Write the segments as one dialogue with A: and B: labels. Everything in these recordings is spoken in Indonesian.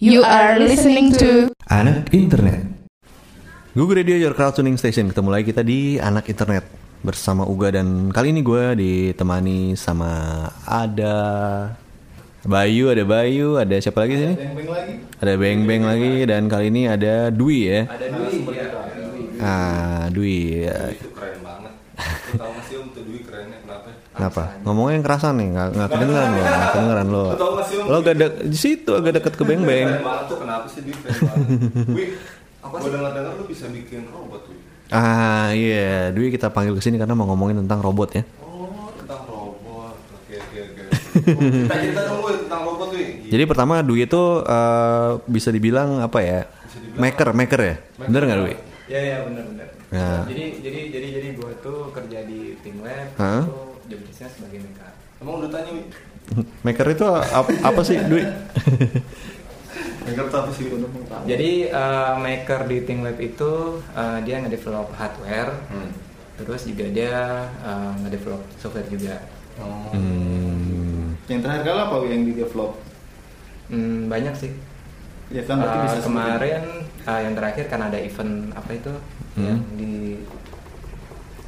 A: You are listening to
B: Anak Internet. Google Radio Your Crowd Tuning Station. Ketemu lagi kita di Anak Internet bersama Uga dan kali ini gue ditemani sama ada Bayu, ada Bayu, ada siapa lagi sini? Ada Beng Beng lagi dan kali ini ada Dwi ya.
C: Ada Dwi ya.
B: Ah, Dwi. ya.
D: itu keren banget Lu tau gak sih om tuh Dwi kerennya kenapa?
B: Ngomongnya yang kerasan nih, nggak nggak kedengeran lo, nggak kedengeran lo. Lo gak de- di situ agak deket ke Beng Beng.
D: kenapa sih bisa bikin robot Wih
B: Ah iya, Dwi kita panggil ke sini karena mau ngomongin tentang robot ya.
D: oh tentang robot oke oke oke kita cerita dong Wih tentang robot Wih
B: Jadi pertama Dwi itu eh, bisa dibilang apa ya? Maker, maker ya. Bener nggak Dwi?
C: Ya ya benar benar.
B: Ya.
C: Jadi jadi jadi jadi gue tuh kerja di tim lab, itu sebagai maker.
D: emang udah tanya
B: Maker itu ap- apa sih Dwi?
D: Denger tuh apa sih?
C: Jadi eh, maker di tim lab itu eh, dia ngedevelop hardware,
D: Hmm.
C: terus juga dia eh, ngedevelop software juga.
D: Oh.
B: Hmm,
E: Yang terakhir kali apa yang di develop?
C: Hmm, banyak sih.
E: Ya kan berarti
C: Eh,
E: bisa
C: kemarin eh, yang terakhir kan ada event apa itu
B: Hmm.
C: yang di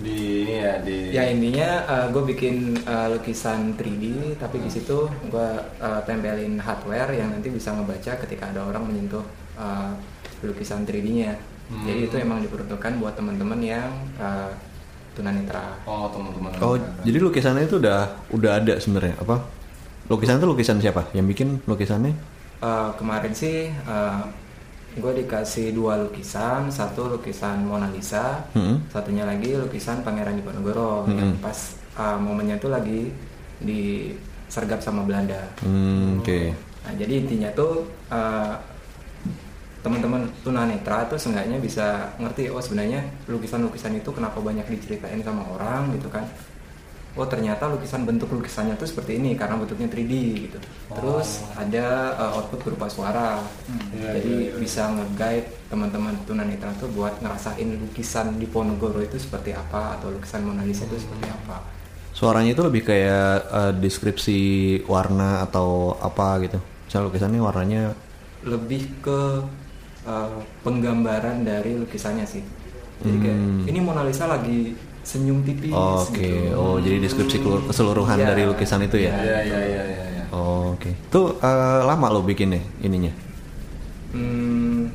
D: di ini ya di
C: Ya intinya gue bikin uh, lukisan 3D tapi di situ gue uh, tempelin hardware yang nanti bisa ngebaca ketika ada orang menyentuh uh, lukisan 3D-nya.
D: Hmm.
C: Jadi itu emang diperuntukkan buat teman-teman yang uh, tunanetra.
D: oh teman-teman
B: Oh, jadi lukisannya itu udah udah ada sebenarnya apa? Lukisan itu lukisan siapa? Yang bikin lukisannya?
C: Uh, kemarin sih gue dikasih dua lukisan, satu lukisan Mona Lisa,
B: Hmm.
C: satunya lagi lukisan Pangeran Diponegoro
B: Hmm.
C: yang pas uh, momennya tuh lagi disergap sama Belanda.
B: Hmm, Oke.
C: Nah, jadi intinya tuh uh, teman-teman tunanetra tuh seenggaknya bisa ngerti oh sebenarnya lukisan-lukisan itu kenapa banyak diceritain sama orang gitu kan. Oh ternyata lukisan bentuk lukisannya tuh seperti ini karena bentuknya 3D gitu. Terus ada uh, output berupa suara.
D: Iya,
C: jadi
D: iya, iya.
C: bisa nge-guide teman-teman tunanetra tuh buat ngerasain lukisan di Ponorogo itu seperti apa atau lukisan Mona Lisa itu seperti apa.
B: Suaranya itu lebih kayak eh, deskripsi warna atau apa gitu. Misalnya lukisannya warnanya
C: lebih ke uh, penggambaran dari lukisannya sih. Jadi kayak
B: Hmm.
C: ini Mona Lisa lagi senyum tipis
B: Oke,
C: gitu.
B: oh jadi deskripsi keseluruhan
C: Iya.
B: dari lukisan itu ya?
D: ya ya ya ya, ya.
B: Oh, Oke, Tuh eh, lama lo bikinnya ininya?
C: Hmm,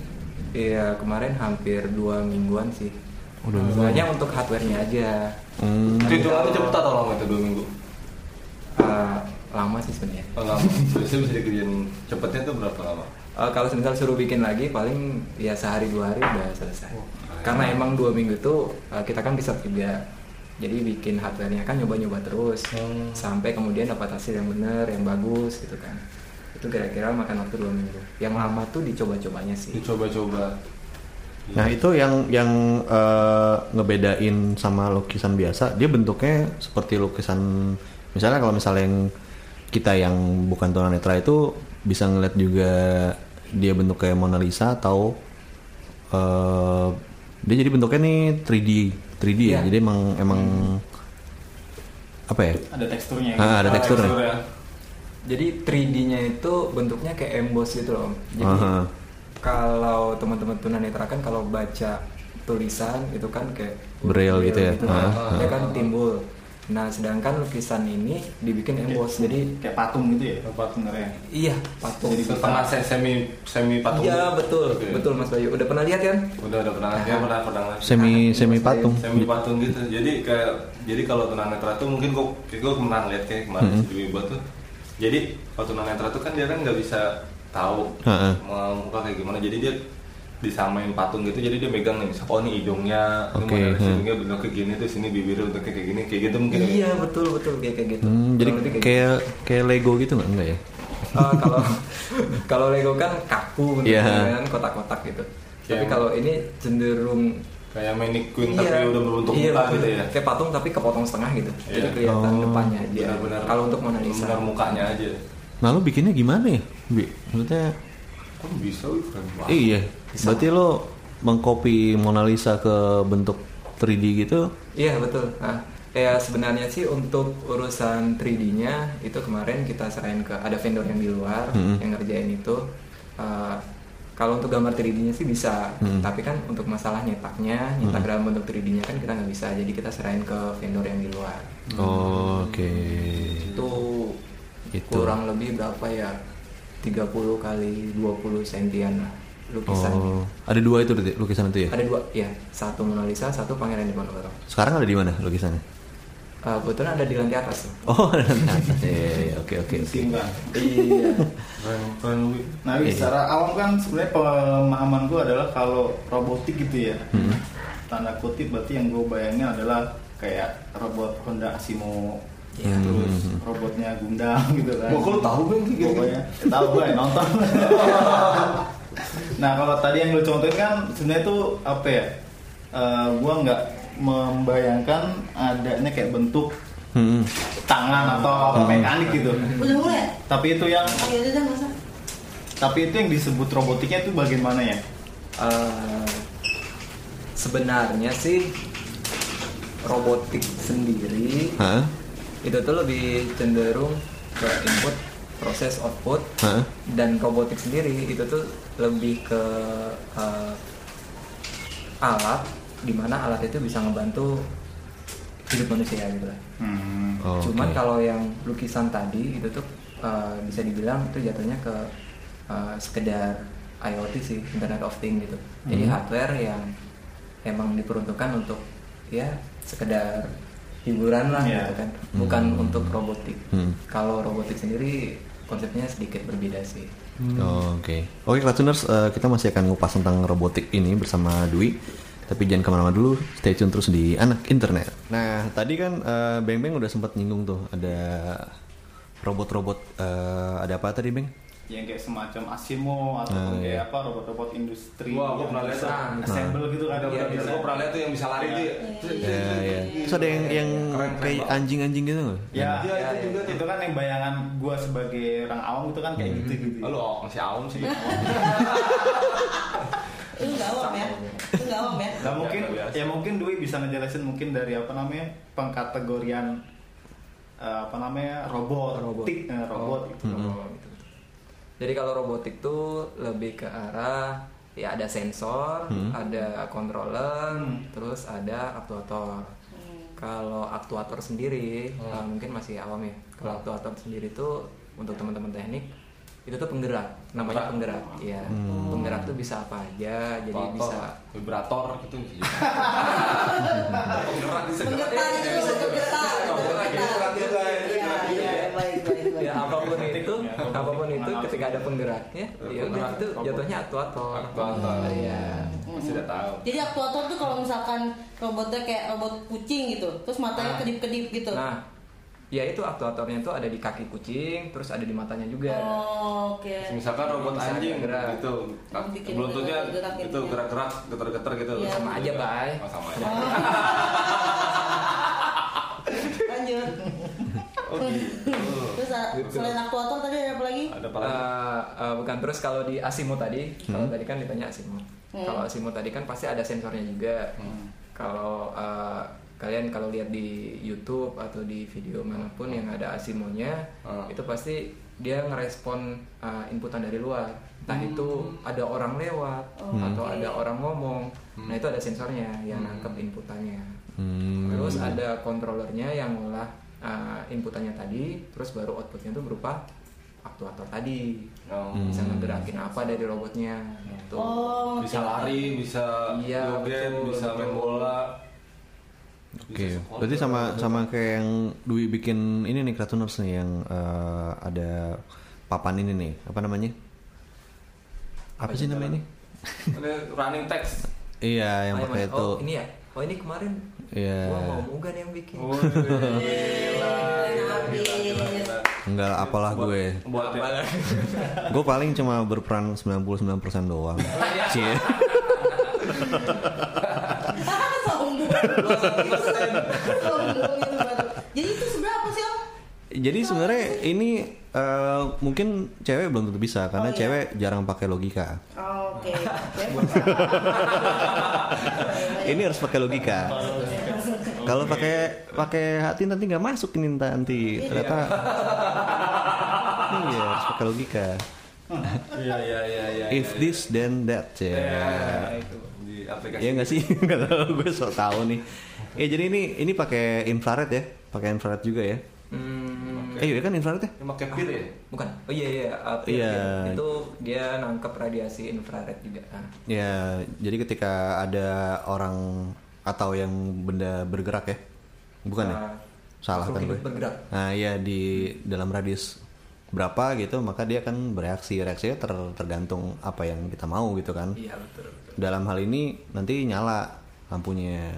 C: iya kemarin hampir dua mingguan sih.
B: Oh, dua mingguan.
C: Soalnya untuk hardware-nya aja.
B: Hmm.
D: itu hitungannya cepet atau lama itu dua minggu
C: Uh, lama sih sebenarnya.
D: oh, lama biasanya bisa dikerjain cepetnya tuh berapa lama
C: Uh, kalau misal suruh bikin lagi paling ya sehari dua hari udah selesai.
D: Oh.
C: Karena emang dua minggu tuh uh, kita kan bisa juga. Jadi bikin hardware-nya kan nyoba-nyoba terus
D: Hmm.
C: sampai kemudian dapat hasil yang bener, yang bagus gitu kan. Itu kira-kira makan waktu dua minggu. Yang lama tuh dicoba-cobanya sih.
D: dicoba-coba
B: Nah itu yang yang eh, ngebedain sama lukisan biasa, dia bentuknya seperti lukisan, misalnya kalau misalnya yang kita yang bukan tunanetra itu bisa ngeliat juga dia bentuk kayak Mona Lisa atau eh, dia jadi bentuknya nih 3D, 3D ya,
C: Iya.
B: jadi emang emang apa ya?
E: Ada teksturnya.
B: Ah, ada teksturnya.
C: Jadi 3D-nya itu bentuknya kayak emboss gitu loh. Jadi
B: Aha.
C: kalau teman-teman tunanetra kan kalau baca tulisan itu kan kayak
B: Braille gitu ya? Ah,
C: ya kan timbul. Nah, sedangkan lukisan ini dibikin emboss. Jadi
E: Kayak patung gitu ya? Patung sebenarnya.
C: iya, patung.
E: Jadi
D: setengah se- semi semi patung
C: Iya, betul.
D: Oke.
C: Betul Mas Bayu. Udah pernah lihat kan?
D: udah udah pernah dia pernah pernah lihat.
B: Semi semi patung.
D: semi patung gitu jadi kayak jadi kalau tunanetra tuh mungkin gua kayak gua pernah lihat kayak kemarin
B: Mhm.
D: si Dwi buat tuh jadi kalau tunanetra tuh kan dia kan nggak bisa tahu
B: Heeh.
D: mau muka kayak gimana jadi dia disamain patung gitu jadi dia megang nih oh ini hidungnya
B: Oke,
D: ini
B: hmm.
D: hidungnya bentuk kayak gini tuh sini bibirnya bentuk kayak gini kayak gitu mungkin ya?
C: Iya, betul betul kayak kayak gitu.
B: Hmm, jadi
C: kayak
B: kayak kayak Lego gitu nggak enggak ya?
C: Eh, kalau kalau Lego kan kaku
B: Iya.
C: bentuknya kan kotak-kotak gitu. Tapi
D: Iya.
C: kalau ini cenderung
D: kayak mannequin tapi udah berbentuk
C: iya,
D: muka
C: betul.
D: gitu ya
C: Kayak patung tapi kepotong setengah gitu. Jadi
D: Iya.
C: kelihatan
B: Oh.
C: depannya aja.
D: benar-benar
C: Kalau untuk Mona Lisa.
D: benar mukanya aja
B: Nah lo bikinnya gimana ya? Bi? Maksudnya
D: kok bisa wih keren banget
B: Iya, berarti lo mengcopy Mona Lisa ke bentuk 3D gitu?
C: Iya betul. Nah, kayak sebenarnya sih untuk urusan 3D-nya itu kemarin kita serahin ke ada vendor yang di luar
B: Hmm.
C: yang ngerjain itu. eh, kalau untuk gambar 3D-nya sih bisa,
B: Hmm.
C: tapi kan untuk masalah nyetaknya, nyetak dalam bentuk 3D-nya kan kita nggak bisa, jadi kita serahin ke vendor yang di luar.
B: Oh, Oke.
C: Itu
B: Itu.
C: kurang lebih berapa ya? 30 kali 20 sentian lah lukisannya.
B: Oh, ada dua itu berarti, lukisan itu ya?
C: Ada dua, ya. Satu Mona Lisa, satu Pangeran Diponegoro.
B: Sekarang ada di mana lukisannya?
C: Uh, kebetulan ada di lantai atas tuh.
B: Oh, ada di atas. Iya, iya, iya. Oke, oke,
C: iya.
E: Nah,
B: Iya.
E: secara awam kan sebenarnya pemahaman gue adalah kalau robotik gitu ya.
B: Hmm.
E: Tanda kutip berarti yang gue bayangin adalah kayak robot Honda Asimo terus
B: Hmm.
E: robotnya Gundam gitu kan.
D: Kok lu tahu, Bang, gitu?
E: Pokoknya ya, tahu gue nonton. nah, kalau tadi yang lu contohin kan sebenarnya tuh apa ya? Eh, gua nggak membayangkan adanya kayak bentuk
B: Hmm.
E: tangan atau apa mekanik gitu.
F: Udah mulai?
E: Tapi itu yang
F: Oh ya udah masa.
E: tapi itu yang disebut robotiknya itu bagaimana ya?
C: Uh, sebenarnya sih robotik sendiri
B: Hah?
C: itu tuh lebih cenderung ke input proses output
B: Hah?
C: dan robotik sendiri itu tuh lebih ke uh, alat di mana alat itu bisa ngebantu hidup manusia gitu lah.
E: Hmm.
B: Oh,
C: Cuman kalau yang lukisan tadi itu tuh uh, bisa dibilang itu jatuhnya ke uh, sekedar IoT sih, Internet of Things gitu. Jadi
B: Hmm.
C: hardware yang emang diperuntukkan untuk ya sekedar hiburan lah
E: Iya.
C: gitu kan, bukan
B: Hmm.
C: untuk robotik.
B: Hmm.
C: Kalau robotik sendiri konsepnya sedikit berbeda sih.
B: Oh, Oke, oke Kratuners, eh, kita masih akan ngupas tentang robotik ini bersama Dwi. Tapi jangan ke mana-mana dulu, stay tune terus di anak internet. Nah, tadi kan eh, Beng Beng udah sempat nyinggung tuh ada robot-robot. eh, ada apa tadi Beng?
E: Yang kayak semacam Asimo atau
B: Ah,
E: kayak
B: iya.
E: apa robot-robot industri
D: Wah, gua
E: yang
D: pernah lihat
E: bisa
C: tuh.
E: assemble gitu kan.
D: Ada
C: Iya,
D: beberapa
C: bisa.
D: gue pernah lihat tuh yang bisa lari tuh. ya.
B: Ya, ya. Terus ada yang yang
D: Keren, keren
B: kayak anjing-anjing gitu nggak?
E: Ya,
D: Iya, itu juga
E: itu kan yang bayangan gua sebagai orang awam itu kan kayak gitu gitu.
D: Halo, oh, masih awam sih.
F: Itu nggak awam ya? Itu nggak awam ya?
E: Nah mungkin ya mungkin Dwi bisa ngejelasin mungkin dari apa namanya pengkategorian eh, apa namanya robot,
C: Robot.
E: eh, robot
C: Oh,
E: gitu.
C: oh, gitu. Jadi kalau robotik tuh lebih ke arah ya ada sensor,
B: Hmm.
C: ada controller,
E: Hmm.
C: terus ada aktuator.
F: Hmm.
C: Kalau aktuator sendiri uh, mungkin masih awam ya. Kalau aktuator sendiri tuh untuk teman-teman teknik itu tuh penggerak, namanya
D: Penggerak.
C: penggerak. Iya.
B: Hmm.
C: Penggerak tuh bisa apa aja, jadi
D: Motor,
C: bisa
D: vibrator gitu. Penggerak bisa
F: penggetar.
D: Penggerak juga, ini
F: Iya,
D: gerak
F: iya,
D: juga.
F: baik, baik, baik.
C: ya apa pun itu,
E: Ya,
C: apa pun itu
E: penggerak.
C: ketika ada penggeraknya, ya udah itu jatuhnya aktuator.
D: Aktuator.
C: Iya.
D: Masih udah tahu.
F: Jadi aktuator tuh kalau misalkan robotnya kayak robot kucing gitu, terus matanya
C: Nah.
F: kedip-kedip gitu.
C: Nah, ya itu aktuatornya tuh ada di kaki kucing, terus ada di matanya juga.
F: Oh, oke.
D: Misalkan robot
C: Bisa
D: anjing
C: gerak.
D: gitu, beluntutnya
F: gerak gitu
D: itu
F: ya.
D: gerak-gerak, getar-getar gitu.
F: Iya.
C: Sama aja, Bay.
D: Oh, sama aja.
F: Lanjut.
D: Oh gitu.
F: Uh, selain aktuator tadi ada apa lagi?
D: Ada apa lagi?
C: Eh, eh, bukan terus kalau di Asimo tadi, kalau tadi kan ditanya Asimo.
F: Hmm.
C: Kalau Asimo tadi kan pasti ada sensornya juga.
D: Hmm.
C: Kalau eh, kalian kalau lihat di YouTube atau di video mana pun yang ada Asimonya,
D: Hmm.
C: itu pasti dia ngerespon eh, inputan dari luar. Entah itu ada orang lewat
F: Oh,
C: atau
F: oke.
C: ada orang ngomong. Nah itu ada sensornya yang
D: Hmm.
C: nangkep inputannya.
B: Hmm.
C: Terus ada controllernya yang ngolah uh, inputannya tadi, terus baru outputnya itu berupa aktuator tadi.
D: Oh.
C: Bisa ngegerakin apa dari robotnya. Gitu.
F: Oh,
D: Bisa lari, bisa
C: Iya,
D: joget,
C: betul,
D: bisa main bola.
B: Oke,
D: sekolah.
B: berarti sama sama kayak yang Dwi bikin ini nih Kratuners nih yang eh, ada papan ini nih, apa namanya? Apa sih namanya ini?
D: Running text.
B: Iya, yang
C: Oh,
B: pakai
C: iya,
B: itu.
C: Oh, ini ya? Oh, ini kemarin
B: Iya.
C: gua mau Mugan yang bikin.
D: Oh, gila, gila, gila, gila, gila.
B: Enggak apalah gue.
D: Buat ya.
B: Gue paling cuma berperan 99% doang. Cie.
F: Sombong. Sombong itu baru. Jadi itu sebenarnya apa sih om?
B: Jadi sebenarnya ini eh, mungkin cewek belum tentu bisa karena
F: Oh, iya.
B: cewek jarang pakai logika.
F: Oh, Oke.
B: Ini harus pakai logika. Kalau pakai pakai hati nanti nggak masuk ini nanti
F: Iya.
B: ternyata. Iya harus pakai logika.
D: Iya iya iya iya.
B: If
D: iya,
B: this then that ya.
C: Itu.
D: di aplikasi.
B: Iya nggak sih? Nggak tahu gue so tahu nih. Ya jadi ini ini pakai infrared ya, pakai infrared juga ya.
C: Hmm,
B: Eh iya kan infrared ya?
D: Ini pakai pil ya?
C: bukan. Oh iya iya, uh, pil,
B: Iya.
C: pil. Itu dia nangkep radiasi infrared juga. Nah,
B: Ya, jadi ketika ada orang atau yang benda bergerak ya, bukan ya?
C: Nah,
B: Salah kan gue.
C: bergerak.
B: Nah, iya di dalam radius berapa gitu, maka dia akan bereaksi. Reaksinya ter- tergantung apa yang kita mau gitu kan.
C: Iya betul. betul.
B: Dalam hal ini nanti nyala lampunya,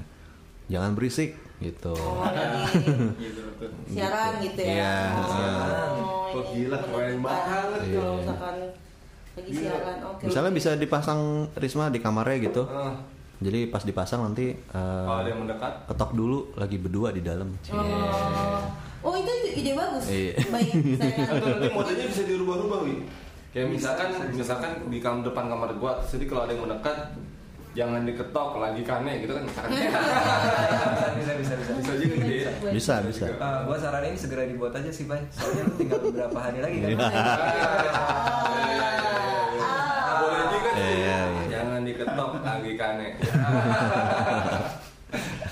B: jangan berisik gitu.
F: Oh, lagi
D: Gitu betul.
F: siaran gitu ya.
B: Iya.
F: Oh,
D: Oh, gila, keren banget.
F: Kalau
B: Iya.
F: misalkan lagi siaran, oke.
B: Misalnya bisa dipasang Risma di kamarnya gitu. Jadi pas dipasang nanti eh,
D: kalau ada yang mendekat,
B: ketok dulu lagi berdua di dalam.
F: Oh, oh itu ide bagus.
B: Iya.
F: Baik, saya
D: atau nanti modenya bisa dirubah-rubah wi. Kayak misalkan misalkan di kamar depan kamar gua, jadi kalau ada yang mendekat jangan diketok lagi kane gitu kan
C: bisa bisa bisa.
D: bisa juga gitu ya.
B: Bisa, bisa.
C: Eh, gua saranin segera dibuat aja sih, Bay. Soalnya lu tinggal beberapa hari lagi kan.
D: Boleh juga sih.
B: Iya, iya.
D: Jangan diketok lagi kane.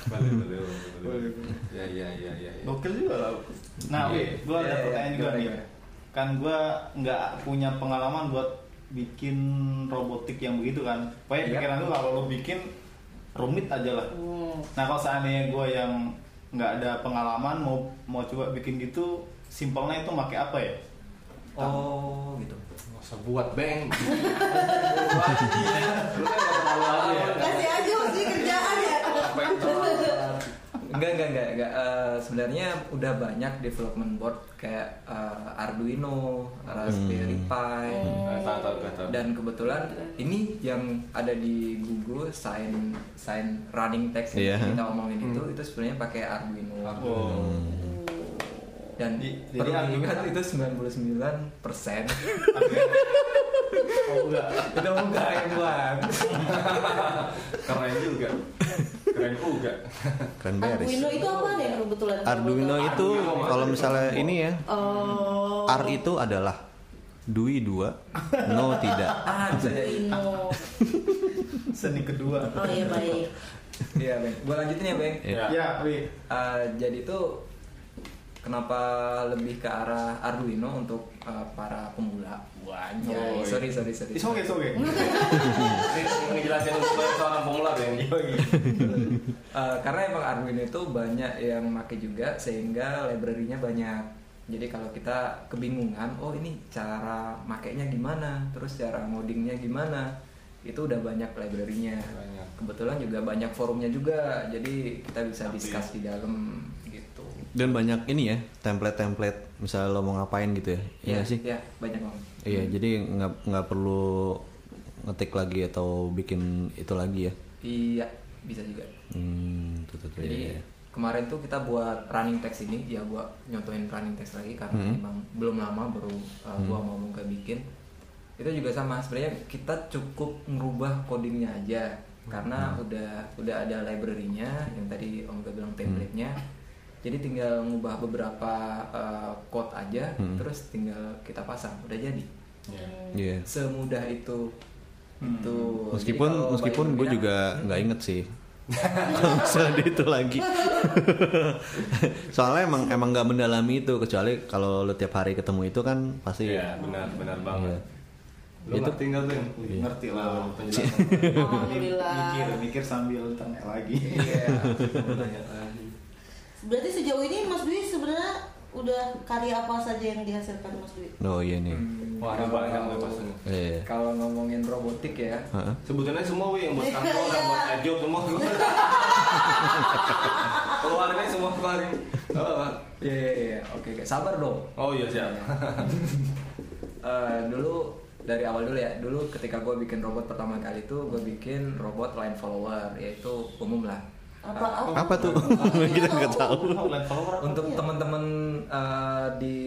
D: boleh, boleh, boleh, boleh. Ya, ya, ya, ya. ya.
E: Gokil juga lah. Nah,
D: Iya.
E: Gue ada
C: Iya, iya.
E: pertanyaan juga nih. Kan gue nggak punya pengalaman buat bikin robotik yang begitu kan. Pokoknya
C: Iya.
E: pikiran lu kalau lu bikin rumit aja lah.
F: Hmm.
E: Nah kalau seandainya gue yang nggak ada pengalaman mau mau coba bikin gitu, simpelnya itu pakai apa ya?
C: Oh, gitu.
D: Nggak usah buat beng. Lu kan nggak terlalu aja ya.
F: Kasih aja sih kerjaan ya.
C: Enggak, enggak, enggak, enggak. Eh, sebenarnya udah banyak development board kayak eh, Arduino, Raspberry Pi,
D: tahu, nggak tahu.
C: dan kebetulan ini yang ada di Google sign sign running text
B: Iya.
C: yang kita omongin itu itu sebenarnya pakai Arduino.
E: Oh.
C: Dan
E: Di-
C: perlu
E: jadi
C: diingat
E: Arduino-
C: itu 99 persen
E: Oh enggak.
C: itu enggak yang buat.
D: Keren juga. Keren juga.
B: Keren beres.
F: Arduino itu apa nih kebetulan?
B: Arduino itu kalau misalnya ini ya,
F: Oh.
B: R itu adalah Dui dua, no tidak.
F: Arduino.
E: Seni kedua.
F: Oh iya baik.
C: Iya, Bang. Gua lanjutin ya, Bang.
B: Ya.
E: Ya, Wi.
C: Uh, jadi tuh kenapa lebih ke arah Arduino untuk uh, para pemula?
D: Oh, iya.
C: sorry sorry sorry.
E: It's okay, it's okay.
D: Ngejelasin seorang pemula beng.
C: Uh, karena emang Arduino itu banyak yang make juga sehingga library-nya banyak. Jadi kalau kita kebingungan, oh ini cara makainya gimana, terus cara ngodingnya gimana, itu udah banyak library-nya.
D: Banyak.
C: Kebetulan juga banyak forumnya juga, jadi kita bisa
D: Tapi-
C: discuss di dalam.
B: Dan banyak ini ya, template-template misalnya lo mau ngapain gitu ya. Iya nggak sih?
C: Iya, banyak banget.
B: Iya, jadi nggak nggak perlu ngetik lagi atau bikin itu lagi ya.
C: Iya, bisa juga.
B: Hmm, tuh, tuh, tuh,
C: Jadi
B: iya, iya.
C: kemarin tuh kita buat running text ini, ya gua nyontohin running text lagi karena
B: Hmm.
C: memang belum lama baru uh, gua mau mau bikin. Itu juga sama sebenarnya kita cukup merubah codingnya aja karena
B: Hmm.
C: udah udah ada library-nya yang tadi Om Ga bilang template-nya. Jadi tinggal ngubah beberapa uh, code aja,
B: Hmm.
C: terus tinggal kita pasang, udah jadi.
B: Iya.
C: Semudah itu. Itu. Jadi
B: Meskipun meskipun gue juga nggak inget sih. Kalau misalnya itu lagi. Soalnya emang emang nggak mendalami itu kecuali kalau lo tiap hari ketemu itu kan pasti.
D: Iya, benar, benar banget.
B: Iya.
D: Lu
B: Itu-
D: ngerti nggak beng?
E: Ngerti lah.
D: Penjelasan.
F: Alhamdulillah.
E: Mikir, mikir sambil tanya lagi.
C: Iya.
F: Berarti sejauh ini Mas Dwi sebenarnya udah karya apa saja yang dihasilkan Mas Dwi?
B: Oh iya nih.
D: Wah, ada banyak nih pastinya.
B: Iya.
C: Kalau ngomongin robotik ya,
B: Heeh.
D: Sebutannya semua wi yang buat kantor, yang buat job semua. Keluarin aja semua keluarin. Oh,
C: Iya iya iya, oke oke. Sabar dong.
D: Oh iya siap.
C: Eh, dulu dari awal dulu ya. Dulu ketika gue bikin robot pertama kali itu gue bikin robot line follower, yaitu umum lah.
F: Apa
B: Apa tuh? Kita nggak tahu.
E: Apa
C: Untuk teman-teman eh, di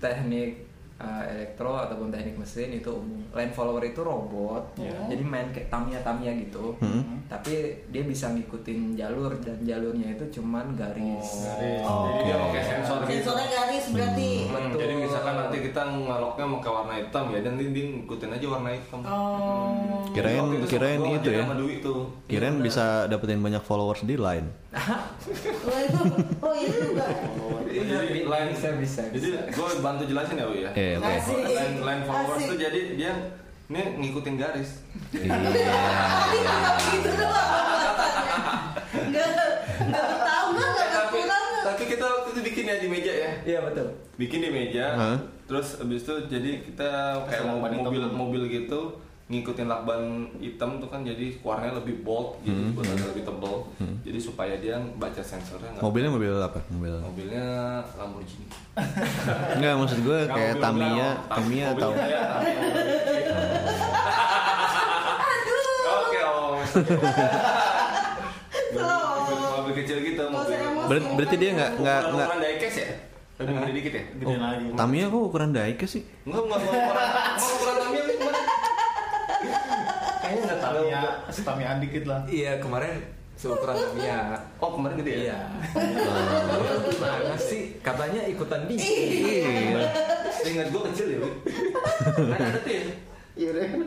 C: teknik uh, elektro ataupun teknik mesin itu umum. Line follower itu robot, jadi main kayak Tamiya-Tamiya gitu.
B: Hmm.
C: Tapi dia bisa ngikutin jalur dan jalurnya itu cuman garis.
B: Oh,
D: Jadi dia
B: oke.
D: pakai sensor gitu.
F: Sensornya garis berarti.
D: Hmm,
C: Betul.
D: jadi misalkan nanti kita ngeloknya mau ke warna hitam ya, dan dia ngikutin aja warna hitam.
F: Oh.
B: Kirain
D: Waktu itu
B: kirain itu ya.
D: tuh.
B: Kirain bisa dapetin banyak followers di line.
F: Oh itu, oh itu juga.
C: Iya,
D: Jadi
C: bi-
D: line
C: bisa, bisa,
D: Jadi gue bantu jelasin ya, Wi ya.
B: Eh, oke.
D: Line, line followers
F: Asik.
D: tuh jadi dia ini ngikutin garis.
B: Iya.
F: Tadi doang. Bertambah,
D: tapi,
F: berkurang.
D: tapi kita waktu itu bikin ya di meja ya.
C: Iya betul.
D: Bikin di meja.
B: Hah?
D: Terus abis itu jadi kita kayak mau mobil mobil gitu ngikutin lakban hitam tuh kan jadi warnanya lebih bold gitu buat agak lebih tebal jadi supaya dia baca sensornya nggak
B: Mobilnya mobil apa? Mobil.
D: mobilnya Lamborghini
B: Enggak, maksud gue
D: Nggak,
B: kayak
D: mobil
B: Tamiya. Tamiya
D: Mobil
B: atau
D: kayak. Oke, oh. Mobil- Mobil kecil gitu, mobil.
B: Ber- berarti dia nggak nggak nggak
D: ukuran diecast ya? Lebih gede dikit ya?
E: Gede lagi.
B: Tamiya kok ukuran diecast sih?
D: Enggak, enggak, enggak ukuran. Mau ukuran Tamiya
E: Tamiya, Tamiya dikit lah.
C: Iya kemarin seukuran Tamiya.
D: Oh, kemarin gede ya?
C: Iya. Mana sih? Katanya ikutan di.
B: Iya.
D: Ingat gua kecil ya. Kan ada tuh ya?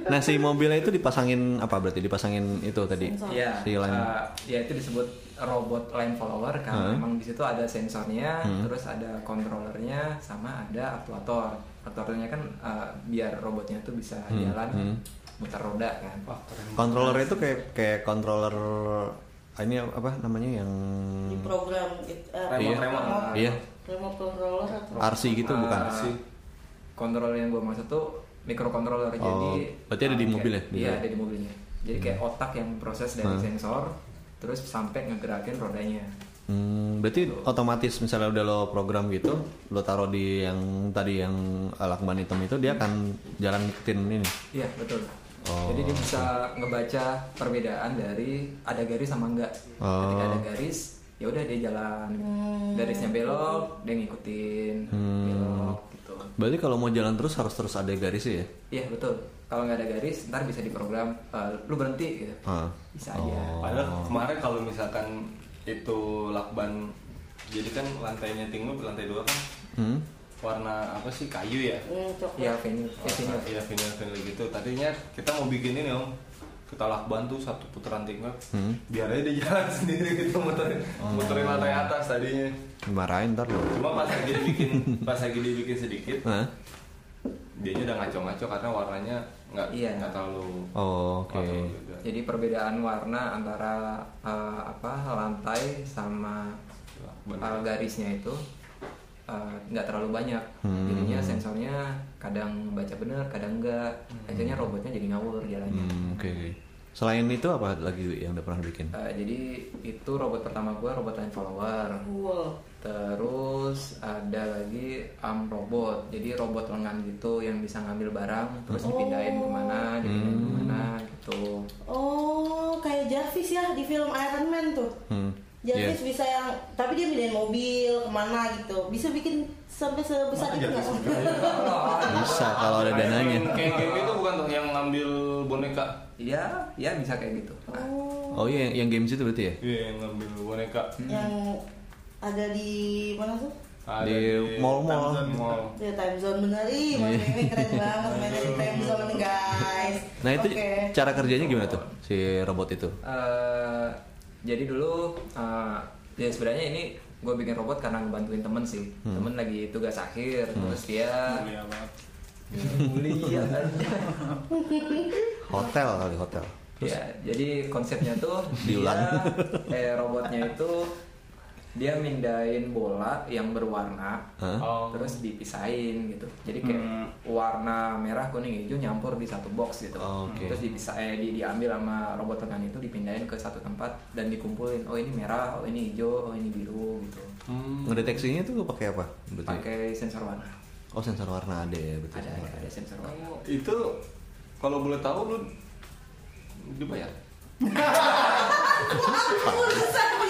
B: Nah si mobilnya itu dipasangin apa berarti? Dipasangin itu tadi?
F: Sensor.
C: Iya.
B: Si line.
C: eh, ya itu disebut robot line follower karena
B: Hmm.
C: memang di situ ada sensornya,
B: Hmm.
C: terus ada controllernya, sama ada aktuator. Aktuatornya kan eh, biar robotnya itu bisa
B: Hmm,
C: jalan
B: hmm.
C: Muter roda kan.
D: Wah, keren.
B: Controller itu kayak kayak controller ini apa namanya yang
F: Di program gitu. eh,
B: Iya.
F: remote,
B: Iya.
F: remote controller atau
B: RC gitu
C: Eh,
B: bukan?
D: sih.
C: Controller yang gue maksud tuh microcontroller
B: Oh,
C: jadi
B: berarti ada di
C: eh,
B: mobil ya?
C: Iya ada di mobilnya. Jadi kayak otak yang proses dari
B: Hmm.
C: sensor terus sampai ngegerakin rodanya.
B: Hmm, berarti otomatis misalnya udah lo program gitu, lo taruh di yang tadi yang lakban hitam itu dia akan jalan ikutin ini.
C: Iya betul.
B: Oh,
C: Jadi dia bisa ngebaca perbedaan dari ada garis sama enggak.
B: Oh.
C: Ketika ada garis, ya udah dia jalan. Garisnya belok, dia ngikutin
B: Hmm.
C: belok gitu.
B: Berarti kalau mau jalan terus harus terus ada garisnya ya?
C: Iya betul. Kalau nggak ada garis, ntar bisa diprogram. eh, lu berhenti gitu.
B: Ah.
C: Bisa aja.
B: Oh.
D: Padahal kemarin kalau misalkan itu lakban jadi kan lantainya tinggi lantai dua kan
B: Hmm?
D: Warna apa sih kayu ya?
F: Coklat.
C: Iya
D: Oh,
C: ya, venue.
D: Iya vinyl vinyl gitu. Tadinya kita mau bikin ini om kita lakban tuh satu putaran tingkat
B: Hmm.
D: biar aja dia jalan sendiri gitu muterin muterin lantai atas tadinya.
B: Dimarahin ntar lo.
D: Cuma pas lagi dibikin pas lagi dibikin sedikit
B: Hah?
D: dia udah ngaco-ngaco karena warnanya nggak
C: Iya.
D: nggak terlalu
B: Oh, oke.
D: beda.
C: Jadi perbedaan warna antara eh, apa lantai sama
D: Lakban.
C: eh, garisnya itu eh, nggak terlalu banyak.
B: Hmm.
C: Jadinya sensornya kadang baca bener, kadang enggak. Akhirnya robotnya jadi ngawur jalannya.
B: Hmm, oke. oke. Selain itu apa lagi yang udah pernah bikin?
C: Eh, jadi itu robot pertama gua robot line follower.
F: Cool.
C: Terus ada lagi arm robot. Jadi robot lengan gitu yang bisa ngambil barang terus dipindahin
F: Oh.
C: ke mana, dipindahin
B: Hmm.
C: ke mana gitu.
F: Oh, kayak Jarvis ya di film Iron Man tuh.
B: Hmm.
F: Jarvis
B: Iya.
F: bisa yang tapi dia pindahin mobil ke mana gitu. Bisa bikin sampai sebesar itu nggak?
B: Bisa kalau ada dananya.
D: game- Kayak game itu bukan tuh yang ngambil boneka.
C: Iya, ya bisa kayak gitu.
F: Oh,
B: Oh iya, yang, yang games itu berarti ya?
D: Iya yang ngambil boneka.
F: yang ada di mana tuh?
D: Ada
B: Di mall-mall.
D: mall.
F: Di time zone bener ih, main ini keren banget main di time zone guys.
B: Nah itu
F: Oke.
B: cara kerjanya gimana tuh si robot itu?
C: Eh, jadi dulu eh, ya sebenarnya ini gue bikin robot karena ngebantuin temen sih.
B: Hmm.
C: Temen lagi tugas akhir, terus dia
E: Mulia banget.
C: mulia aja.
B: Hotel kali hotel.
C: Ya, jadi konsepnya tuh
B: Diulang.
C: dia, eh robotnya itu dia mindahin bola yang berwarna,
B: Hah?
D: Oh.
C: terus dipisahin gitu. Jadi kayak warna merah, kuning, hijau nyampur di satu box gitu.
B: Oh, oke.
C: Terus dipisah, eh, di, diambil sama robot lengan itu dipindahin ke satu tempat dan dikumpulin. Oh ini merah, oh ini hijau, oh ini biru gitu.
D: Hmm.
B: Ngedeteksinya tuh pakai apa?
C: Pakai sensor warna.
B: Oh sensor warna ada ya betul.
C: Ada ada, ada sensor warna.
D: Itu kalau boleh tahu lu dibayar?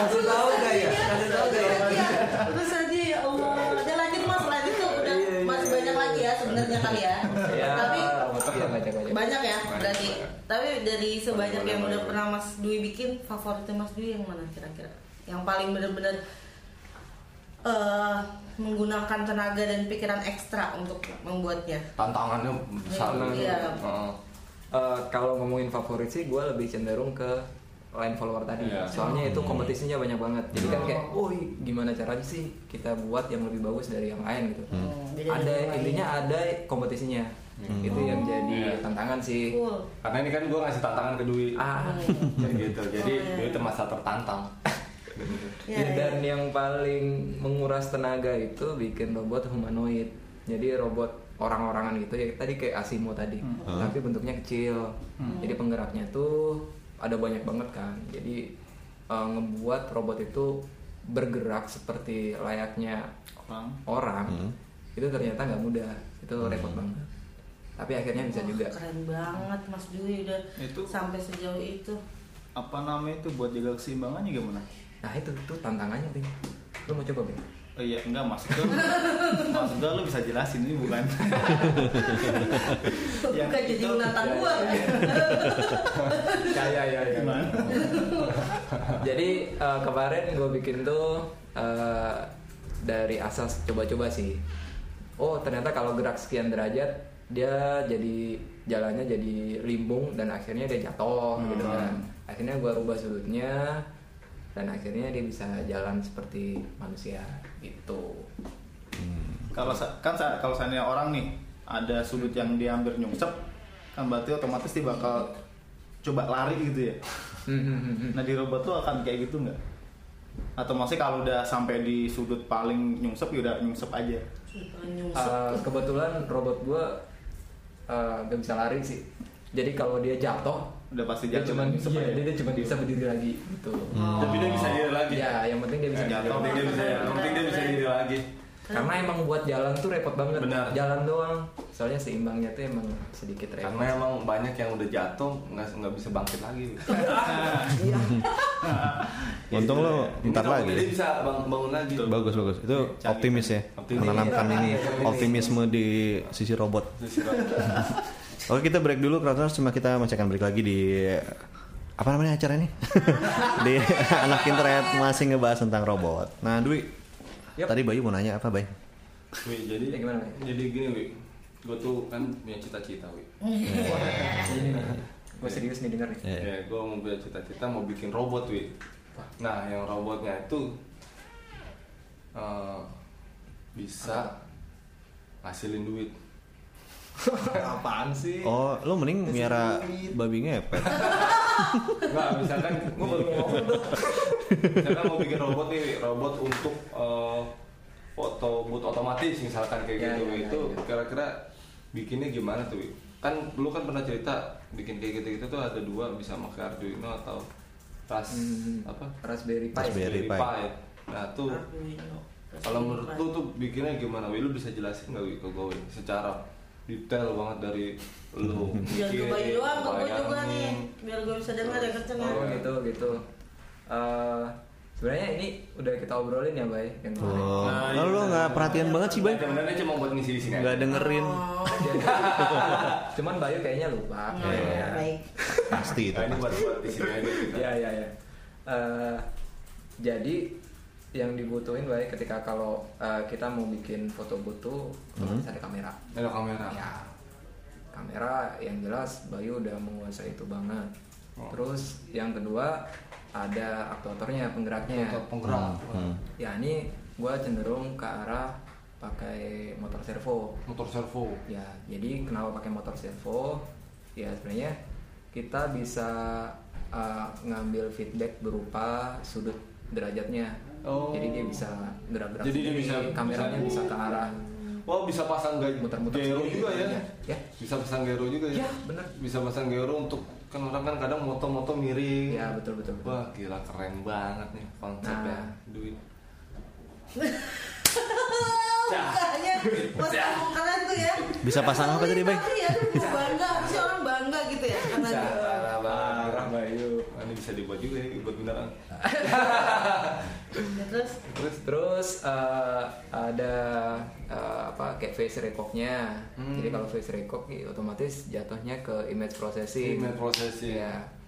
C: Kasih tahu nggak ya? Kasih tahu nggak ya?
F: Iya, Terus aja ya Allah. Ada lanjut mas lanjut tuh udah
C: Iya, iya,
F: masih
C: iya,
F: banyak
C: iya.
F: lagi ya kali ya.
C: Ya,
F: Tapi
C: iya
F: banyak ya berarti. Tapi dari sebanyak
D: Banyak,
F: yang udah pernah Mas Dwi bikin, favoritnya Mas Dwi yang mana kira-kira? Yang paling benar-benar eh, menggunakan tenaga dan pikiran ekstra untuk membuatnya.
D: tantangannya besar
F: Iya.
D: Heeh.
C: Eh, kalau ngomongin favorit sih gue lebih cenderung ke line follower tadi.
D: Iya.
C: soalnya itu kompetisinya banyak banget. Jadi kan
F: Oh.
C: kayak oh gimana caranya sih kita buat yang lebih bagus dari yang lain? gitu.
F: Hmm,
C: ada intinya ada kompetisinya. Itu yang jadi
D: Iya.
C: tantangan sih.
F: Cool.
D: karena ini kan gue ngasih tantangan ke Dwi.
C: Ah.
D: Kayak gitu. Jadi
F: Oh, iya.
D: Dwi termasa tertantang.
F: Ya,
C: Ya,
F: ya.
C: dan yang paling menguras tenaga itu bikin robot humanoid. Jadi robot orang-orangan gitu ya. Tadi kayak Asimo tadi, tapi bentuknya kecil. Jadi penggeraknya tuh ada banyak banget kan. Jadi eh, ngebuat robot itu bergerak seperti layaknya
E: Orang.
C: orang. Itu ternyata nggak mudah. Itu repot banget. Tapi akhirnya bisa
F: Wah,
C: juga.
F: Keren banget Mas Dwi udah
E: Itu-
F: sampai sejauh itu.
E: Apa namanya itu buat jaga keseimbangannya gimana?
C: Nah itu tuh tantangannya Bing. Lu mau coba Bing?
E: Oh iya, enggak maksud gue Maksud gue lu bisa jelasin ini bukan Yang
F: Bukan jadi
E: itu-
F: menantang gua.
C: Ya ya ya.
E: Gimana?
C: Jadi eh, kemarin gue bikin tuh eh, dari asas coba-coba sih. Oh ternyata kalau gerak sekian derajat dia jadi jalannya jadi limbung dan akhirnya dia jatuh gitu kan. Akhirnya gue rubah sudutnya dan akhirnya dia bisa jalan seperti manusia gitu.
E: Kalau sa- kan kalau seandainya orang nih ada sudut yang dia hampir nyungsep kan berarti otomatis dia bakal coba lari gitu ya. Nah di robot tuh akan kayak gitu nggak? Atau maksudnya kalau udah sampai di sudut paling nyungsep ya udah nyungsep aja.
F: Nyungsep.
C: Eh, kebetulan robot gue eh, gak bisa lari sih. Jadi kalau dia jatuh
E: Udah pasti
C: dia
E: jatuh
C: cuma
E: dan nyungsep
C: iya, dia, dia cuma bisa berdiri lagi gitu.
D: tapi dia bisa diri lagi
C: Ya, yang penting dia bisa
D: Eh,
C: jatuh.
D: yang penting dia bisa yang penting dia bisa diri lagi
C: Karena emang buat jalan tuh repot banget.
D: Benar.
C: Jalan doang. Soalnya seimbangnya tuh emang sedikit repot.
D: karena emang banyak yang udah jatuh nggak nggak bisa bangkit lagi
B: Untung lo ntar lagi.
D: dia bisa bang- bangun lagi
B: Bagus bagus. Itu
E: Canggih.
B: optimis ya.
D: Optimis.
B: Menanamkan ini optimisme di sisi robot. Oke kita break dulu Kratos cuma kita masih akan break lagi di apa namanya acara ini? di anak internet masih ngebahas tentang robot. Nah Dwi,
C: Yap.
B: tadi Bayu mau nanya apa Bay?
D: Wih, jadi
C: Ya, gimana, Wi?
D: jadi gini wi gue tuh kan punya cita-cita wi.
C: Gue serius nih denger nih.
B: Iya.
D: ya gue mau punya cita-cita mau bikin robot wi nah yang robotnya itu eh, bisa ngasilin duit
C: Apaan sih?
B: Oh, lo mending miara babi ngepet.
D: Enggak, misalkan gue baru ngomong tuh. misalkan mau bikin robot nih, robot untuk eh, foto booth otomatis misalkan kayak
C: Ya,
D: gitu.
C: ya, ya,
D: itu
C: ya.
D: kira-kira bikinnya gimana tuh? Wi? Kan dulu kan pernah cerita bikin kayak gitu-gitu tuh ada dua bisa pakai Arduino atau ras
C: Hmm.
D: apa?
C: Raspberry Pi.
B: Raspberry Pi.
D: Nah, tuh kalau menurut lu tuh bikinnya gimana? Wi? Lu bisa jelasin nggak Wi ke gue secara detail banget dari lu
F: Biar gue bayi doang, ke gue juga
D: bayangin.
F: nih. Biar gue bisa dengar ya kenceng ya.
C: Oh gitu gitu. Eh, Sebenarnya ini udah kita obrolin ya, Bay. Yang kemarin.
B: Oh,
D: Nah,
B: oh, lo nggak perhatian banget sih Bay?
D: Sebenarnya cuma buat ngisi di sini aja.
B: Nggak dengerin.
F: Oh,
C: Cuman Bayu kayaknya lupa.
F: ya,
C: Ya.
F: baik.
B: Pasti itu.
D: Nah, ini
B: pasti.
D: buat buat di sini aja.
C: Ya ya ya. Eh, jadi yang dibutuhin baik ketika kalau eh, kita mau bikin foto butuh otomatis ada kamera.
D: Ada kamera.
C: Ya. Kamera yang jelas Bayu udah menguasai itu banget.
D: Oh.
C: Terus yang kedua ada aktuatornya, penggeraknya.
D: Untuk penggerak.
B: Hmm.
C: Ya ini gue cenderung ke arah pakai motor servo.
D: Motor servo.
C: Ya, jadi kenapa pakai motor servo? Ya sebenarnya kita bisa uh, ngambil feedback berupa sudut derajatnya.
D: Oh.
C: Jadi dia bisa gerak-gerak.
D: Jadi dia bisa-
C: kameranya
D: bisa-
C: bisa ke arah
D: Wah bisa pasang ga-
C: muter-muter
D: gyro
C: sendiri.
D: juga ya?
C: Ya.
D: Bisa pasang gyro juga ya?
C: Ya, bener.
D: Bisa pasang gyro untuk kan orang kan kadang moto-moto miring.
C: Ya, betul betul. betul.
D: Wah gila keren banget nih konsepnya
C: Nah.
D: duit.
F: Ngomong keren tuh ya.
B: Bisa pasang apa tadi, Bay?
F: Tapi ya, bangga, harusnya orang bangga gitu ya. Karena
D: Parah
C: Parah, Bayu.
D: Ini bisa dibuat juga ya buat beneran.
F: Terus
C: Terus terus uh, ada uh, apa pakai face recognya.
D: Hmm.
C: Jadi kalau face recog otomatis jatuhnya ke image processing.
D: Image processing.
C: Ya.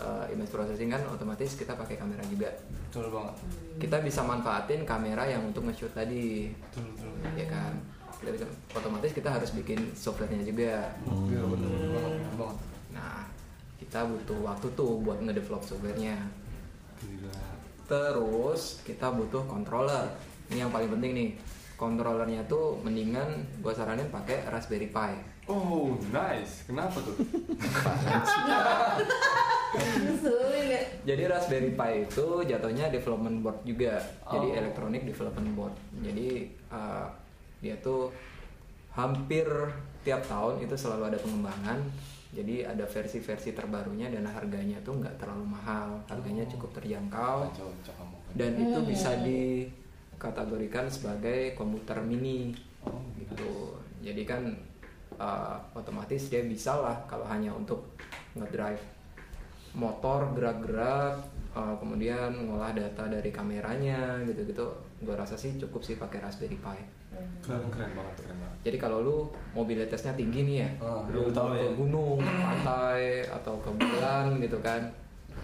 C: Eh, image processing kan otomatis kita pakai kamera juga.
D: Betul banget.
C: Kita bisa manfaatin kamera yang untuk nge-shoot tadi.
D: Betul betul.
C: Ya kan? Kita bisa otomatis kita harus bikin softwarenya juga.
D: Iya betul banget. betul banget.
C: Nah, kita butuh waktu tuh buat ngedevelop softwarenya. Terus kita butuh controller. Ini yang paling penting nih. Controllernya tuh mendingan gua saranin pakai Raspberry Pi.
D: Oh nice. Kenapa tuh?
F: Ya.
C: Jadi Raspberry Pi itu jatuhnya development board juga. Jadi
D: Oh.
C: electronic development board. Jadi uh, dia tuh hampir tiap tahun itu selalu ada pengembangan. Jadi ada versi-versi terbarunya dan harganya tuh nggak terlalu mahal. Harganya cukup terjangkau. Dan itu bisa dikategorikan sebagai komputer mini.
D: Oh,
C: gitu. Jadi kan uh, otomatis dia bisa lah kalau hanya untuk ngedrive motor gerak-gerak uh, kemudian ngolah data dari kameranya gitu-gitu. Gue rasa sih cukup sih pakai Raspberry Pi
D: Keren keren banget keren banget.
C: jadi kalau lu mobilitasnya tinggi nih ya
D: Ah,
C: lu
D: lu tahu
C: ke
D: ya.
C: gunung pantai atau ke bulan gitu kan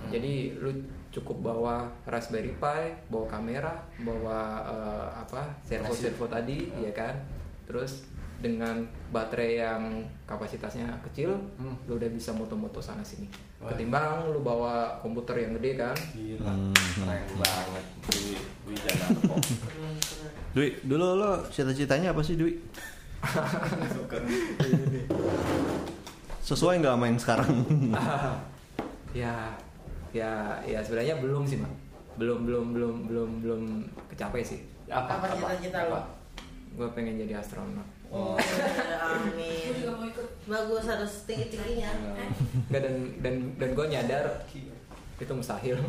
C: jadi lu cukup bawa Raspberry Pi bawa kamera bawa eh, apa servo servo tadi ya kan terus dengan baterai yang kapasitasnya kecil
D: Hmm.
C: lu udah bisa moto-moto sana sini. Ketimbang lu bawa komputer yang gede kan
D: Gila.
B: Hmm.
D: Keren banget. Dwi Dwi Janarko.
B: Dwi, dulu lo cita-citanya apa sih Dwi? Sesuai nggak sama yang sekarang?
C: ya ya ya sebenarnya belum sih mak belum belum belum belum belum kecapai sih
D: Apa?
F: Apa cita-cita lo?
C: gue pengen jadi astronot
F: Oh, ya, amin. Bagus harus tinggi tingginya.
C: Nggak, dan dan dan gue nyadar itu mustahil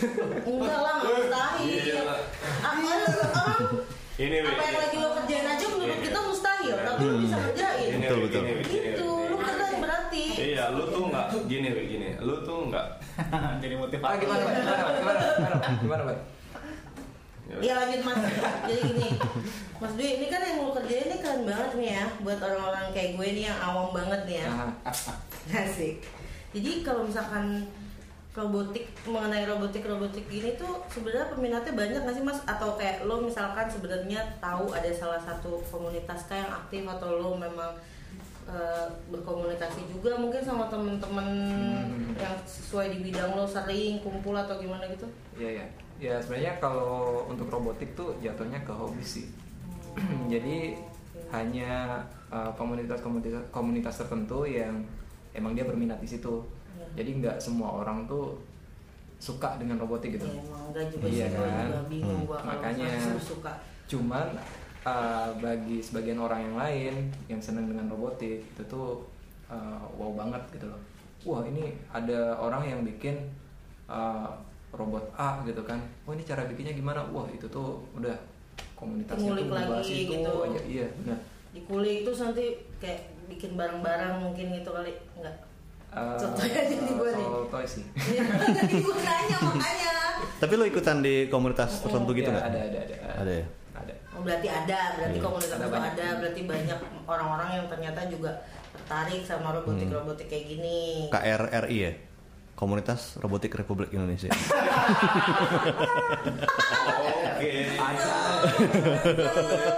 F: Enggak lah, mustahil. Apa orang
D: Ini
F: apa yang lagi lo kerjain aja menurut kita mustahil, tapi lo bisa kerjain.
D: Ini,
B: Betul, betul.
F: Gitu,
D: Wi.
F: lo keren berarti.
D: Iya, lu tuh nggak gini, gini. Lu tuh nggak.
E: Jadi
C: ah
E: motivator.
C: gimana Pak? gimana Pak? gimana gimana Pak? gimana
F: Ya lanjut mas, jadi gini Mas Dwi, ini kan yang lo kerjain ini keren banget nih ya Buat orang-orang kayak gue nih yang awam banget nih ya Asik. Jadi kalau misalkan robotik mengenai robotik robotik gini tuh sebenarnya peminatnya banyak nggak sih mas? Atau kayak lo misalkan sebenarnya tahu ada salah satu komunitas kayak yang aktif atau lo memang eh, berkomunikasi juga mungkin sama temen-temen yang sesuai di bidang lo sering kumpul atau gimana gitu?
C: Iya ya. Ya sebenarnya kalau untuk robotik tuh jatuhnya ke hobi sih. Jadi hanya uh, komunitas-komunitas komunitas tertentu yang emang dia berminat di situ.
F: Iya.
C: Jadi nggak semua orang tuh suka dengan robotik gitu.
F: Ya, enggak juga
C: Iya kan?
F: juga bingung gua kalau
C: Makanya
F: suka.
C: cuman uh, bagi sebagian orang yang lain yang senang dengan robotik itu tuh uh, wow banget gitu loh. Wah ini ada orang yang bikin uh, robot A gitu kan. Wah ini cara bikinnya gimana? Wah itu tuh udah komunitasnya
F: Ngulik
C: tuh
F: lagi
C: itu
F: gitu.
C: aja. Iya benar.
F: Dikulik terus nanti kayak bikin barang-barang mungkin gitu kali enggak?
C: Uh,
F: Contohnya jadi gua nih.
C: soal toy sih.
F: Iya, tadi gue nanya makanya.
B: Tapi lo ikutan di komunitas tertentu gitu
C: Iya,
B: nggak?
C: ada ada ada.
B: Ada ya?
F: Oh, berarti ada, berarti
B: Iya.
F: komunitas
C: Ada
F: itu ada, berarti banyak orang-orang yang ternyata juga tertarik sama robotik-robotik kayak gini.
B: KRRI ya? Komunitas Robotik Republik Indonesia.
D: Oke.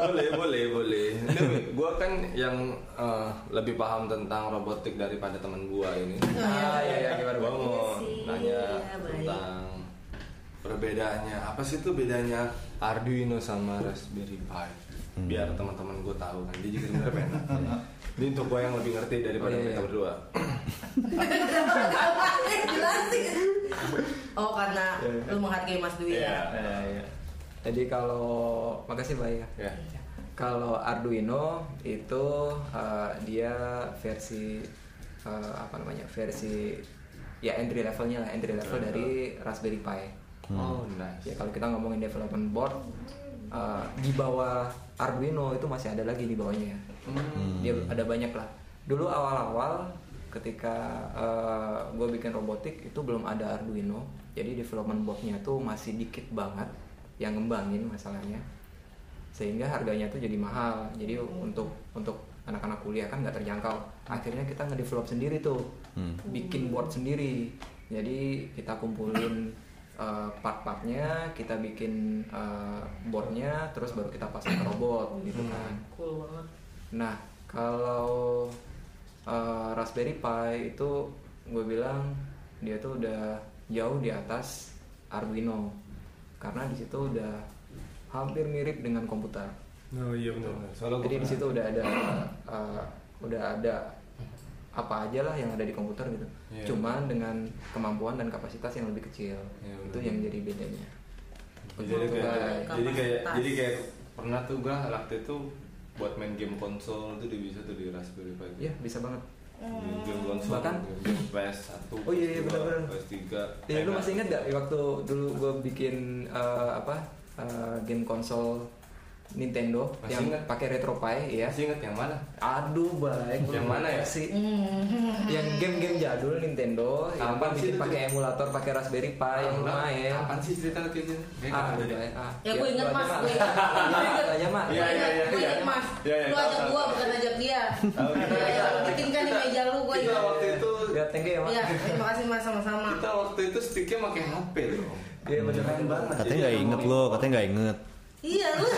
D: boleh, boleh, boleh. Ini gue kan yang eh, lebih paham tentang robotik daripada teman gue ini.
C: Ah iya iya gimana
D: Gue
C: Bang?
D: mau
F: Iya sih,
D: nanya
F: iya,
D: tentang perbedaannya. Apa sih tuh bedanya Arduino sama Raspberry Pi? Biar teman-teman gue tahu kan. Dia juga sebenarnya pengen. Ini untuk gue yang lebih ngerti daripada
C: Oh, iya,
D: mereka
C: iya.
D: berdua.
F: Oh karena lu menghargai Mas Dwi
D: Iya.
F: ya.
C: Iya, iya. Jadi kalau makasih Mbak ya.
D: Ya.
C: Kalau Arduino itu uh, dia versi uh, apa namanya versi ya entry levelnya lah entry level dari Raspberry Pi.
D: Oh, nice.
C: Ya kalau kita ngomongin development board uh, di bawah Arduino itu masih ada lagi di bawahnya.
D: Hmm.
C: Dia ada banyak lah. Dulu awal-awal ketika gue bikin robotik itu belum ada Arduino, jadi development boardnya tuh masih dikit banget yang ngembangin masalahnya. sehingga harganya tuh jadi mahal jadi untuk untuk anak-anak kuliah kan nggak terjangkau akhirnya kita ngedevelop sendiri tuh
B: Hmm.
C: bikin board sendiri jadi kita kumpulin uh, part-partnya kita bikin uh, boardnya terus baru kita pasang ke robot gitu kan
F: cool banget
C: Nah, kalau uh, Raspberry Pi itu gue bilang dia tuh udah jauh di atas Arduino karena di situ udah hampir mirip dengan komputer.
D: Oh iya benar. Soalnya
C: Jadi di situ udah ada uh, udah ada apa aja lah yang ada di komputer gitu.
D: Iya.
C: Cuman dengan kemampuan dan kapasitas yang lebih kecil.
D: Iya,
C: itu yang jadi bedanya.
D: jadi
C: Betul,
D: kayak
C: guys.
D: jadi kayak jadi kayak pernah tuh gua waktu itu buat main game konsol itu bisa tuh di Raspberry Pi.
C: Iya, bisa banget.
D: Di game konsol
C: Bahkan-
D: game PS 1
C: Oh iya, iya, benar-benar.
D: PS 3
C: Ya, lu masih ingat gak waktu dulu gue bikin eh, apa eh, game konsol Nintendo
D: Masih
C: yang pakai RetroPie ya?
D: masih inget yang mana
C: Aduh baik.
D: Yang mana ya?
C: sih? yang game-game jadul Nintendo yang
D: Apaan
C: apa
D: sih
C: bikin
D: itu?
C: pakai emulator pakai Raspberry Pi yang
D: Enggak.
C: lumayan.
D: apaan sih cerita kayak Kayak
C: Ah,
D: deh.
C: baik. ah.
F: Ya, gue inget,
C: lu
F: Mas, gue inget.
C: Lu inget aja mah.
D: Iya, iya, iya,
F: gue
D: iya.
F: inget mas
D: Iya, iya,
F: lu
D: tahu,
F: ajak gua bukan ajak dia Ya, lu bikin kan di meja lu gua
D: kita
F: ingat
D: waktu itu
C: Ya, thank you ya, Mas.
F: Iya, terima kasih mas sama-sama.
D: kita waktu itu sticknya pakai HP loh
C: Iya, beneran banget.
B: Katanya nggak inget
D: momen-
B: lo, katanya nggak inget.
F: Iya lu.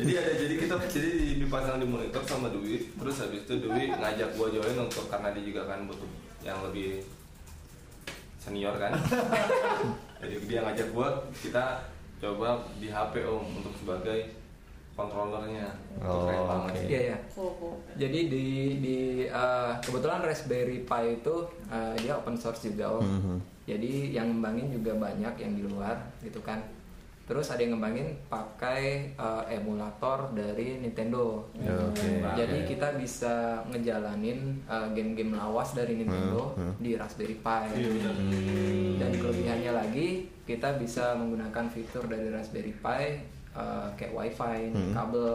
D: jadi ada jadi kita jadi dipasang di monitor sama Dwi terus habis itu Dwi ngajak gua join untuk karena dia juga kan butuh yang lebih senior kan jadi dia ngajak gua kita coba di HP om untuk sebagai kontrolernya
B: Oh,
D: keren banget
B: oke.
D: sih.
C: Iya, iya. Jadi di di eh, kebetulan Raspberry Pi itu eh, dia open source juga om.
B: Mhm.
C: Jadi yang ngembangin juga banyak yang di luar gitu kan. Terus ada yang ngembangin pakai eh, emulator dari Nintendo.
B: Ya, Oke.
C: Jadi kita bisa ngejalanin eh, game-game lawas dari Nintendo
B: Hmm, hmm.
C: di Raspberry Pi.
D: Iya, benar.
C: Dan kelebihannya lagi kita bisa menggunakan fitur dari Raspberry Pi eh, kayak WiFi,
B: Hmm.
C: kabel,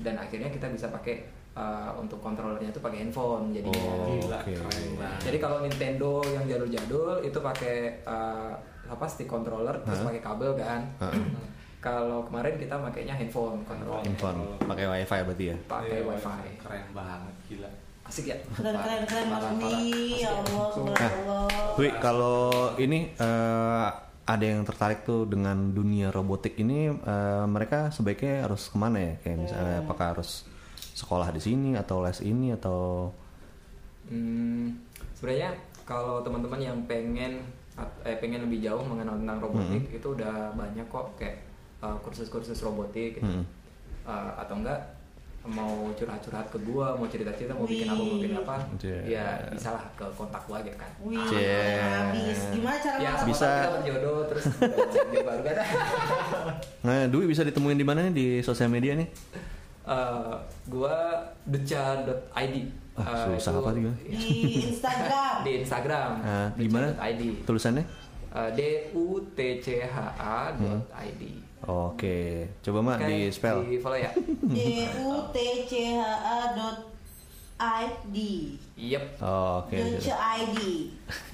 C: dan akhirnya kita bisa pakai eh, untuk kontrolernya itu pakai handphone jadinya.
B: Oh,
D: Gila, banget.
C: Jadi kalau Nintendo yang jadul-jadul itu pakai eh, apa stick controller terus
B: Hah?
C: pakai kabel kan. Kalau kemarin kita makainya handphone controller.
B: Handphone, pakai wifi berarti ya.
C: Pakai
D: Iya,
C: WiFi.
D: keren banget gila
C: Asik ya?
F: Keren keren keren
C: parah.
F: Ya Allah, subhanallah.
B: Wi, kalau ini eh, ada yang tertarik tuh dengan dunia robotik ini, eh, mereka sebaiknya harus ke mana ya? Kayak misalnya apakah harus sekolah di sini atau les ini atau
C: Hmm, sebenarnya kalau teman-teman yang pengen eh, pengen lebih jauh mengenal tentang robotik itu udah banyak kok kayak uh, kursus-kursus robotik gitu.
B: Hmm.
C: Uh, atau enggak mau curhat-curhat ke gua, mau cerita-cerita, mau bikin apa, mau bikin apa,
B: Iya.
C: ya bisa lah ke kontak gua aja kan.
F: Wih,
B: Cie.
F: habis. Gimana cara
C: Ya, bisa.
B: Bisa.
C: kita berjodoh terus dia baru kan.
B: Nah, Dwi bisa ditemuin di mana nih di sosial media nih?
C: Uh, gua deca.id.
B: Ah,
C: Uh,
B: susah
C: itu
B: apa sih gua?
F: Di Instagram.
C: Di Instagram.
B: Nah, gimana?
C: deca.id.
B: Tulisannya?
C: Uh, D U T C H A dot ID.
B: Oke, coba mak
C: Oke,
B: di spell.
C: Di follow ya.
F: D U T C H A dot I D.
C: Yep.
B: Oh, Oke.
F: Dot I D.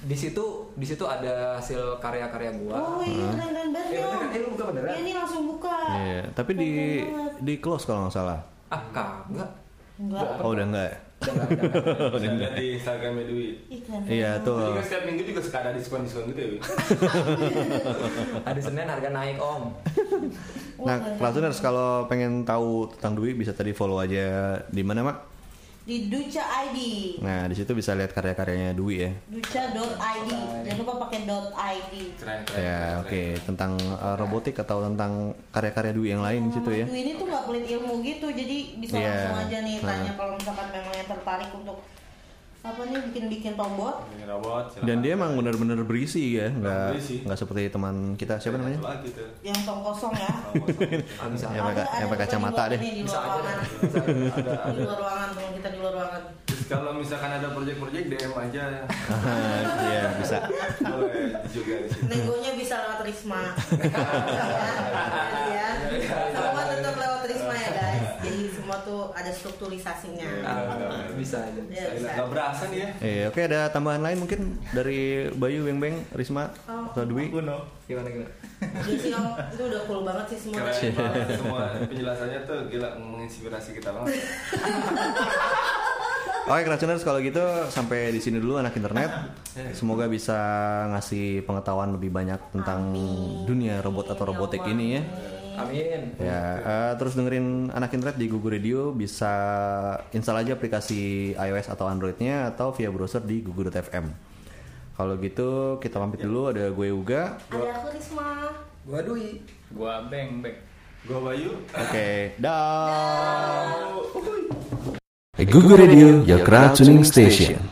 C: Di situ di situ ada hasil karya-karya gua.
F: Oh iya keren keren banget
C: Eh, beneran? Eh, lu buka beneran?
F: Ya, ini langsung buka.
B: Iya, tapi di
F: banget.
B: di close kalau nggak salah.
C: Ah, kagak.
F: Enggak.
B: Oh, udah enggak ya?
D: Bisa lihat di Instagramnya Dwi
F: keren
B: Iya, tuh.
D: Jadi kan setiap minggu juga suka ada diskon-diskon gitu ya?
C: Hari Senin harga naik, Om.
B: Nah,
F: keren
B: Klasuners kalau pengen tahu tentang Dwi bisa tadi follow aja di mana, Mak?
F: Di Duca ID.
B: Nah, di situ bisa lihat karya-karyanya Dwi ya.
F: Duca.id. Jangan lupa pakai dot .id.
D: Keren, keren.
B: Ya, oke,
D: keren.
B: tentang uh, robotik atau tentang karya-karya Dwi yang lain di situ ya.
F: Dwi ini tuh nggak pelit ilmu gitu, jadi bisa
B: Iya.
F: langsung aja nih tanya
B: Nah.
F: kalau misalkan memang yang tertarik untuk apa nih bikin-bikin robot.
D: Ini robot. silakan.
B: Dan dia emang bener-bener berisi ya, nggak nggak seperti teman kita siapa namanya?
D: Satu lagi tuh.
F: Yang tong kosong ya.
C: Ah.
B: Yang pakai- yang pakai kacamata deh.
F: Di
C: Bisa
F: luar
C: aja.
F: ruangan. Di luar ruangan, teman kita di luar ruangan.
D: Terus kalau misalkan ada project-project DM aja ya.
B: Iya, bisa.
D: Boleh juga di sini.
F: Negonya bisa lewat Risma. ya. Ya ada strukturisasinya.
C: Ah, bisa aja.
F: Ya, bisa.
D: Gak berasa nih ya.
B: Eh, oke ada tambahan lain mungkin dari Bayu, Beng Beng, Risma
F: Oh.
B: atau Dwi?
E: Uno.
C: Gimana gimana?
F: Jadi sih Om, itu udah cool banget sih semua.
D: Keren banget semua penjelasannya tuh gila menginspirasi kita banget.
B: Oke, Cracuners kalau gitu sampai di sini dulu anak internet. Semoga bisa ngasih pengetahuan lebih banyak tentang dunia robot atau robotik ini ya.
C: Amin.
B: Ya, eh, terus dengerin anak internet di Google Radio bisa install aja aplikasi iOS atau Androidnya atau via browser di google.fm. Kalau gitu kita pamit dulu ada gue Uga.
F: Ada aku Risma.
C: Gua Dwi.
E: Gua beng beng.
D: Gua Bayu.
B: Oke, dah.
G: Google Radio, your crowd tuning station.